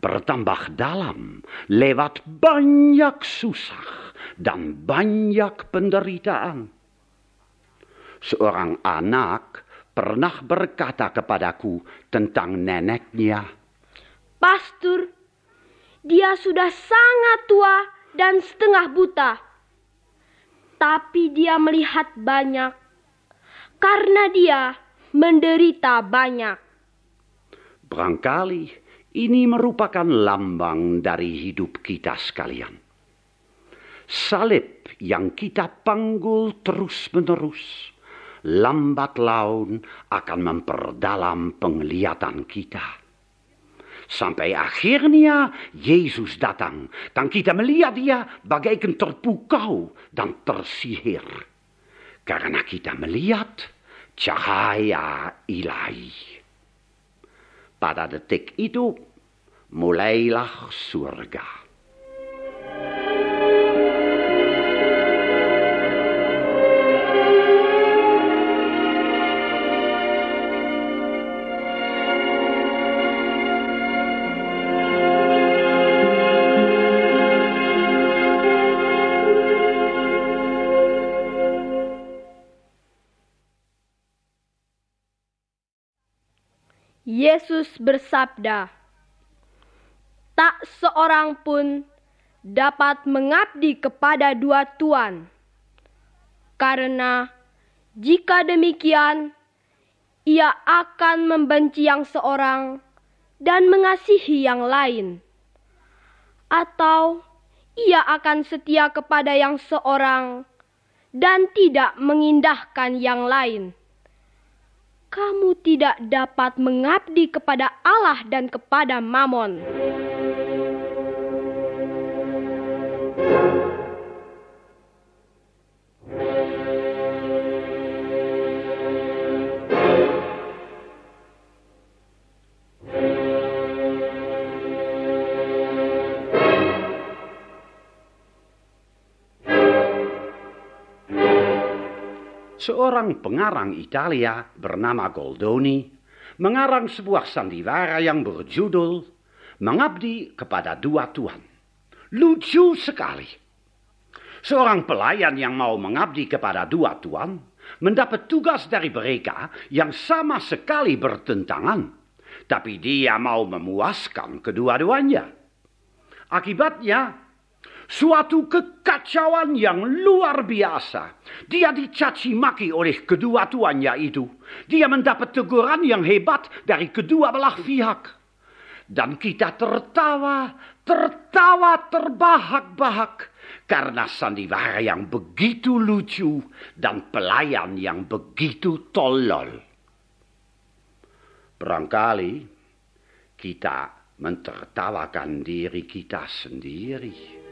bertambah dalam lewat banyak susah dan banyak penderitaan. Seorang anak pernah berkata kepadaku tentang neneknya, Pastur, dia sudah sangat tua dan setengah buta. Tapi dia melihat banyak karena dia menderita banyak. Barangkali ini merupakan lambang dari hidup kita sekalian. Salib yang kita panggul terus-menerus, lambat laun akan memperdalam penglihatan kita. Sampai akhirnya Yesus datang dan kita melihat dia bagaikan terpukau dan tersihir. Karena kita melihat cahaya ilahi. Pada detik itu mulailah surga. Yesus bersabda, "Tak seorang pun dapat mengabdi kepada dua tuan, karena jika demikian, ia akan membenci yang seorang dan mengasihi yang lain, atau ia akan setia kepada yang seorang dan tidak mengindahkan yang lain." Kamu tidak dapat mengabdi kepada Allah dan kepada Mamon. Seorang pengarang Italia bernama Goldoni mengarang sebuah sandiwara yang berjudul Mengabdi kepada Dua Tuhan. Lucu sekali. Seorang pelayan yang mau mengabdi kepada dua tuan mendapat tugas dari mereka yang sama sekali bertentangan, tapi dia mau memuaskan kedua-duanya. Akibatnya, suatu kekacauan yang luar biasa. Dia dicaci maki oleh kedua tuannya itu. Dia mendapat teguran yang hebat dari kedua belah pihak. Dan kita tertawa, tertawa terbahak-bahak karena sandiwara yang begitu lucu dan pelayan yang begitu tolol. Barangkali kita mentertawakan diri kita sendiri.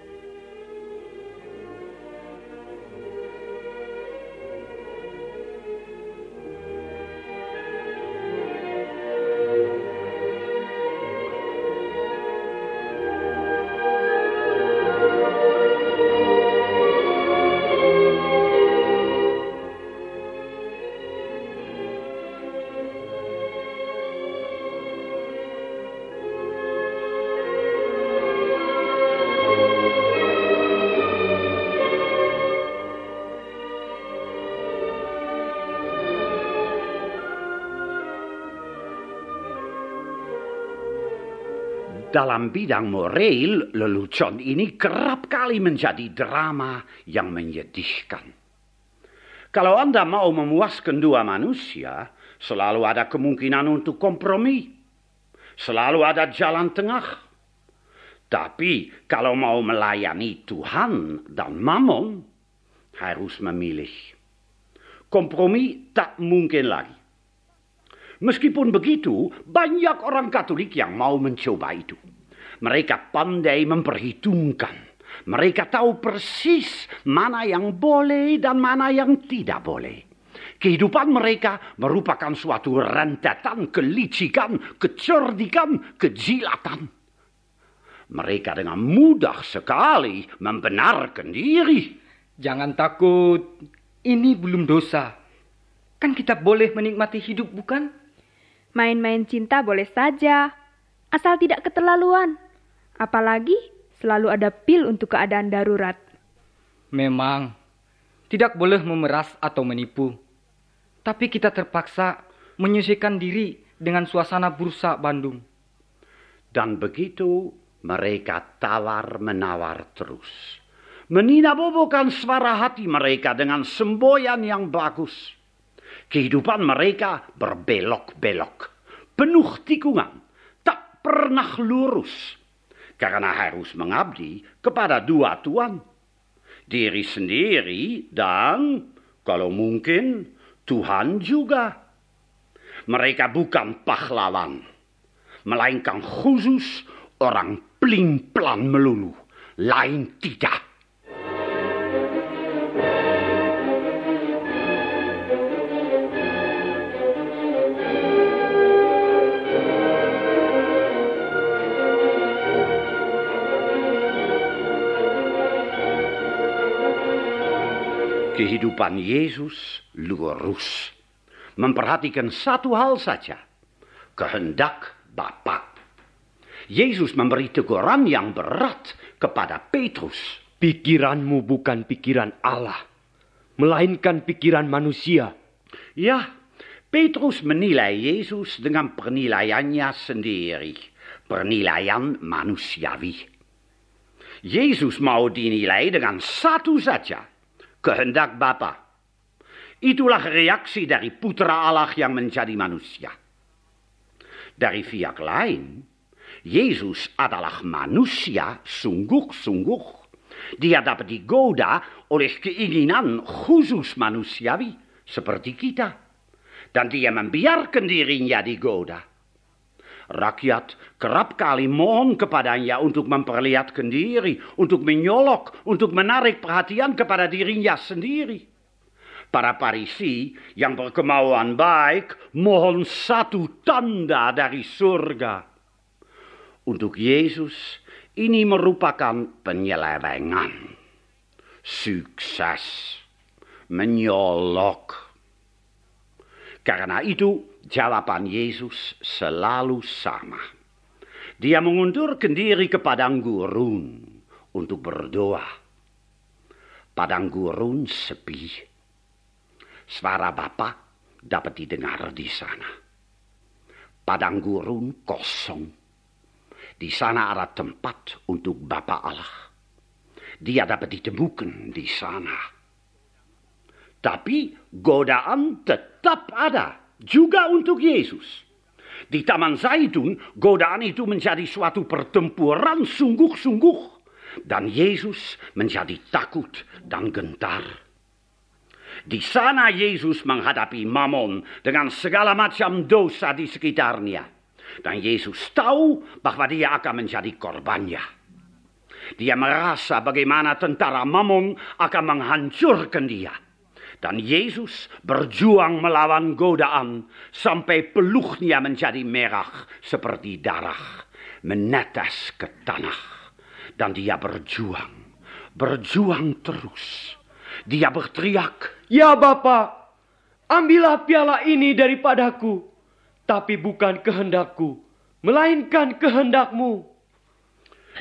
Dalam bidang moral, lelucon ini kerap kali menjadi drama yang menyedihkan. Kalau Anda mau memuaskan dua manusia, selalu ada kemungkinan untuk kompromi. Selalu ada jalan tengah. Tapi kalau mau melayani Tuhan dan Mammon, harus memilih. Kompromi tak mungkin lagi. Meskipun begitu, banyak orang Katolik yang mau mencoba itu. Mereka pandai memperhitungkan. Mereka tahu persis mana yang boleh dan mana yang tidak boleh. Kehidupan mereka merupakan suatu rentetan kelicikan, kecerdikan, kejilatan. Mereka dengan mudah sekali membenarkan diri. Jangan takut, ini belum dosa. Kan kita boleh menikmati hidup, bukan? Main-main cinta boleh saja, asal tidak keterlaluan. Apalagi selalu ada pil untuk keadaan darurat. Memang, tidak boleh memeras atau menipu. Tapi kita terpaksa menyisihkan diri dengan suasana bursa Bandung. Dan begitu mereka tawar-menawar terus. Meninabobokan suara hati mereka dengan semboyan yang bagus. Kehidupan mereka berbelok-belok. Penuh tikungan. Tak pernah lurus. Karena harus mengabdi kepada dua tuan. Diri sendiri dan, kalau mungkin, Tuhan juga. Mereka bukan pahlawan, melainkan khusus orang pelin-pelan melulu. Lain tidak. Kehidupan Yesus lurus. Memperhatikan satu hal saja. Kehendak Bapa. Yesus memberi teguran yang berat kepada Petrus. Pikiranmu bukan pikiran Allah, melainkan pikiran manusia. Ya, Petrus menilai Yesus dengan penilaiannya sendiri. Penilaian manusiawi. Yesus mau dinilai dengan satu saja. Kehendak Bapa. Itulah reaksi dari putra Allah yang menjadi manusia. Dari pihak lain, Yesus adalah manusia sungguh-sungguh. Dia dapat digoda oleh keinginan khusus manusiawi seperti kita. Dan dia membiarkan dirinya digoda. Rakyat kerap kali mohon kepadanya untuk memperlihatkan diri, untuk menyolok, untuk menarik perhatian kepada dirinya sendiri. Para parisi yang berkemauan baik mohon satu tanda dari surga. Untuk Yesus ini merupakan penyelewengan. Sukses. Menyolok. Karena itu jawaban Yesus selalu sama. Dia mengundurkan diri ke padang gurun untuk berdoa. Padang gurun sepi. Suara Bapa dapat didengar di sana. Padang gurun kosong. Di sana ada tempat untuk Bapa Allah. Dia dapat ditemukan di sana. Tapi godaan tetap ada juga untuk Yesus. Di Taman Zaitun, godaan itu menjadi suatu pertempuran sungguh-sungguh. Dan Yesus menjadi takut dan gentar. Di sana Yesus menghadapi Mammon dengan segala macam dosa di sekitarnya. Dan Yesus tahu bahwa dia akan menjadi korbannya. Dia merasa bagaimana tentara Mammon akan menghancurkan dia. Dan Yesus berjuang melawan godaan sampai peluhnya menjadi merah seperti darah menetes ke tanah. Dan dia berjuang, berjuang terus. Dia berteriak, Ya Bapa, ambillah piala ini daripadaku, tapi bukan kehendakku, melainkan kehendakmu.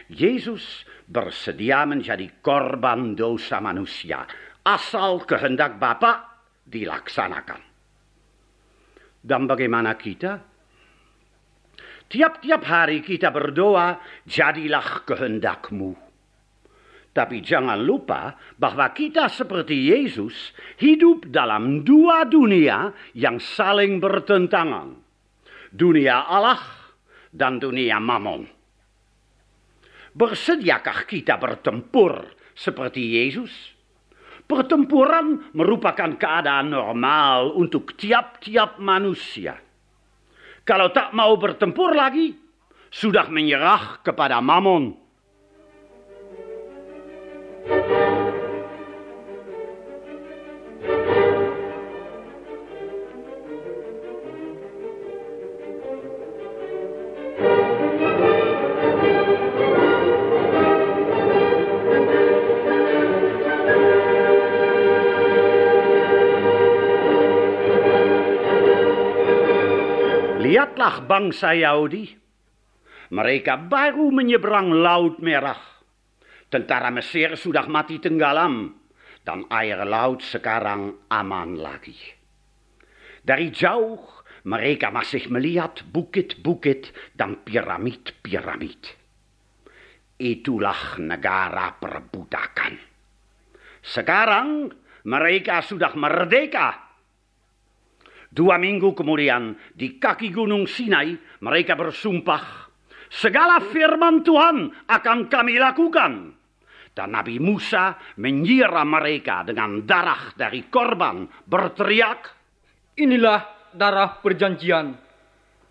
Yesus bersedia menjadi korban dosa manusia asal kehendak Bapa dilaksanakan. Dan bagaimana kita? Tiap-tiap hari kita berdoa, jadilah kehendakmu. Tapi jangan lupa bahwa kita seperti Yesus hidup dalam dua dunia yang saling bertentangan. Dunia Allah dan dunia mamon. Bersediakah kita bertempur seperti Yesus? Pertempuran merupakan keadaan normal untuk tiap-tiap manusia. Kalau tak mau bertempur lagi, sudah menyerah kepada mamon. Bangsa Yahudi. Mereka baru menyeberang Laut Merah. Tentara Mesir sudah mati tenggelam dan air laut sekarang aman lagi. Dari jauh mereka masih melihat bukit-bukit dan piramid-piramid. Itulah negara perbudakan. Sekarang mereka sudah merdeka. Dua minggu kemudian di kaki gunung Sinai mereka bersumpah segala firman Tuhan akan kami lakukan. Dan Nabi Musa menyiram mereka dengan darah dari korban berteriak. Inilah darah perjanjian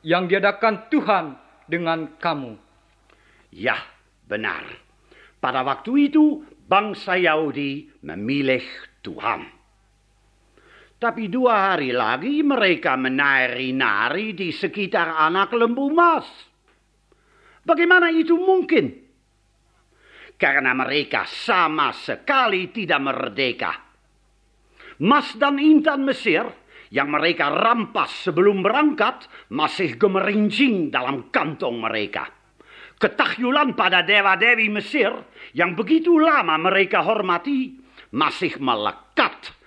yang diadakan Tuhan dengan kamu. Ya, benar. Pada waktu itu bangsa Yahudi memilih Tuhan. Tapi dua hari lagi mereka menari-nari di sekitar anak lembu emas. Bagaimana itu mungkin? Karena mereka sama sekali tidak merdeka. Mas dan intan Mesir yang mereka rampas sebelum berangkat masih gemerincing dalam kantong mereka. Ketahyulan pada dewa-dewi Mesir yang begitu lama mereka hormati masih melekat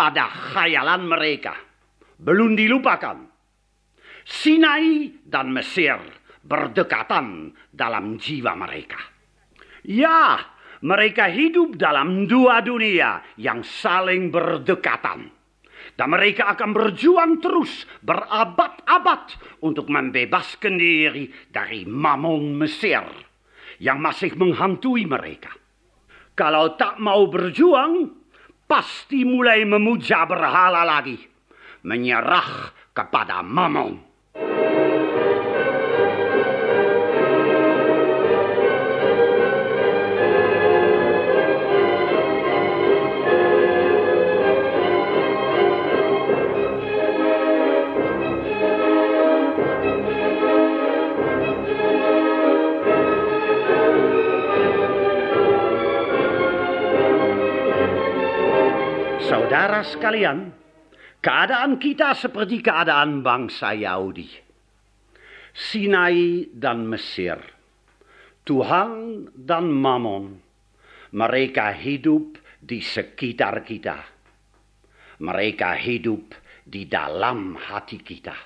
pada khayalan mereka. Belum dilupakan. Sinai dan Mesir berdekatan dalam jiwa mereka. Ya, mereka hidup dalam dua dunia yang saling berdekatan. Dan mereka akan berjuang terus berabad-abad untuk membebaskan diri dari mamon Mesir yang masih menghantui mereka. Kalau tak mau berjuang, pasti mulai memuja berhala lagi. Menyerah kepada mamon. Saudara sekalian, keadaan kita seperti keadaan bangsa Yahudi. Sinai dan Mesir, Tuhan dan Mammon, mereka hidup di sekitar kita. Mereka hidup di dalam hati kita.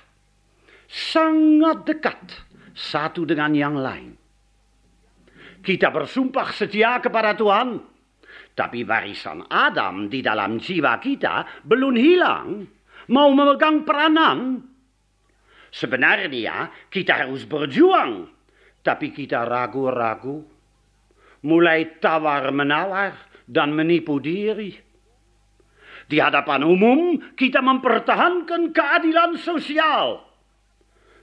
Sangat dekat satu dengan yang lain. Kita bersumpah setia kepada Tuhan, tapi warisan Adam di dalam jiwa kita belum hilang. Mau memegang peranan. Sebenarnya kita harus berjuang. Tapi kita ragu-ragu. Mulai tawar-menawar dan menipu diri. Di hadapan umum kita mempertahankan keadilan sosial.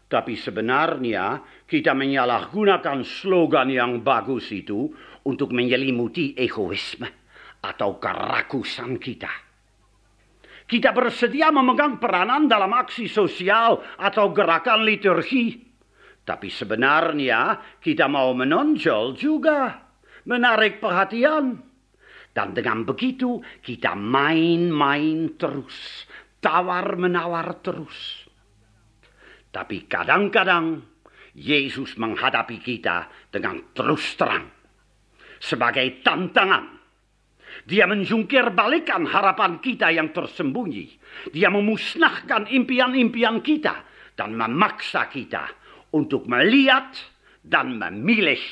Tapi sebenarnya kita menyalahgunakan slogan yang bagus itu untuk menyelimuti egoisme atau kerakusan kita. Kita bersedia memegang peranan dalam aksi sosial atau gerakan liturgi. Tapi sebenarnya kita mau menonjol juga, menarik perhatian. Dan dengan begitu kita main-main terus, tawar-menawar terus. Tapi kadang-kadang Yesus menghadapi kita dengan terus terang. Sebagai tantangan dia menjungkir balikan harapan kita yang tersembunyi. Dia memusnahkan impian-impian kita dan memaksa kita untuk melihat dan memilih.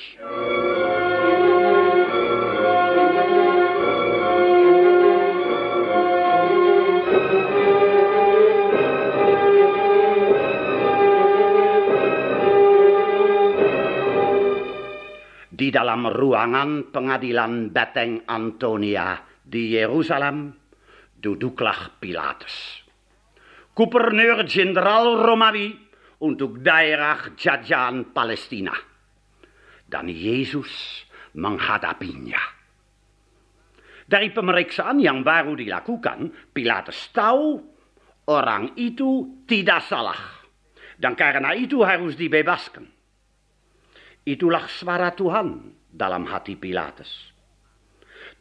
Di dalam ruangan pengadilan Beteng Antonia di Yerusalem duduklah Pilatus. Gubernur Jenderal Romawi untuk daerah jajahan Palestina. Dan Yesus menghadapinya. Dari pemeriksaan yang baru dilakukan, Pilatus tahu orang itu tidak salah. Dan karena itu harus dibebaskan. Itulah suara Tuhan dalam hati Pilatus.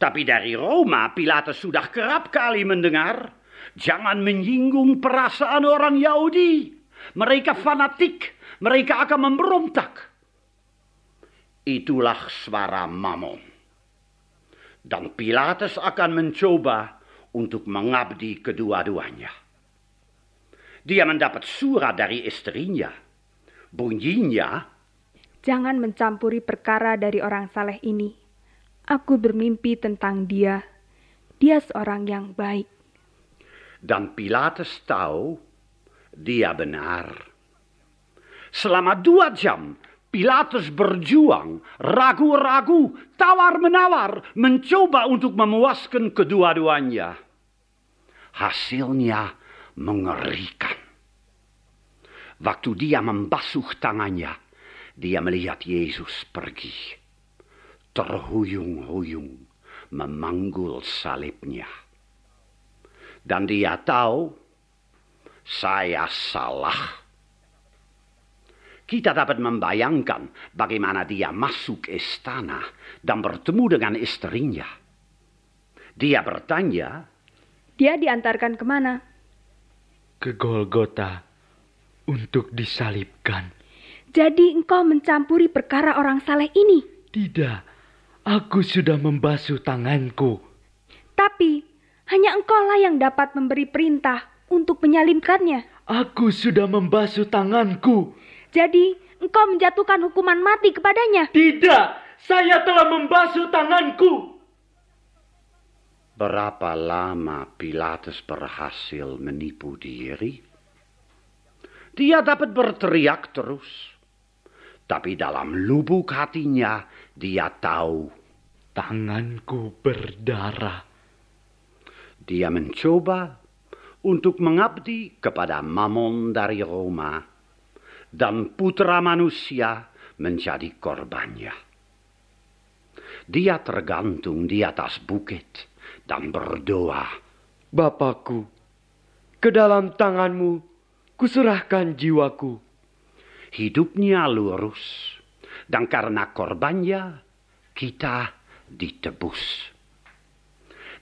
Tapi dari Roma, Pilatus sudah kerap kali mendengar, jangan menyinggung perasaan orang Yahudi. Mereka fanatik, mereka akan memberontak. Itulah suara Mamon. Dan Pilatus akan mencoba untuk mengabdi kedua-duanya. Dia mendapat surat dari istrinya. Bunyinya, Jangan mencampuri perkara dari orang saleh ini. Aku bermimpi tentang dia. Dia seorang yang baik. dan Pilatus tahu dia benar. Selama dua jam, Pilatus berjuang, ragu-ragu, tawar-menawar, mencoba untuk memuaskan kedua-duanya. Hasilnya mengerikan. Waktu dia membasuh tangannya, dia melihat Yesus pergi. Terhuyung-huyung memanggul salibnya. Dan dia tahu saya salah. Kita dapat membayangkan bagaimana dia masuk istana dan bertemu dengan istrinya. Dia bertanya, Dia diantarkan ke mana? Ke Golgota untuk disalibkan. Jadi engkau mencampuri perkara orang saleh ini. Tidak, aku sudah membasuh tanganku. Tapi hanya engkaulah yang dapat memberi perintah untuk menyalibkannya. Aku sudah membasuh tanganku. Jadi engkau menjatuhkan hukuman mati kepadanya. Tidak, saya telah membasuh tanganku. berapa lama Pilatus berhasil menipu diri? Dia dapat berteriak terus. Tapi dalam lubuk hatinya dia tahu Tanganku berdarah. dia mencoba untuk mengabdi kepada Mamon dari Roma dan putra manusia menjadi korbannya. Dia tergantung di atas bukit dan berdoa. Bapakku, ke dalam tanganmu kuserahkan jiwaku. Hidupnya lurus dan karena korbannya kita ditebus.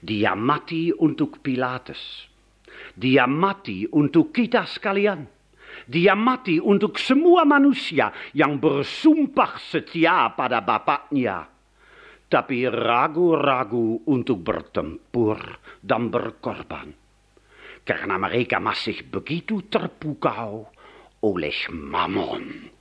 Dia mati untuk Pilatus. Dia mati untuk kita sekalian. Dia mati untuk semua manusia yang bersumpah setia pada bapaknya. Tapi ragu-ragu untuk bertempur dan berkorban. Karena mereka masih begitu terpukau oleh Mammon.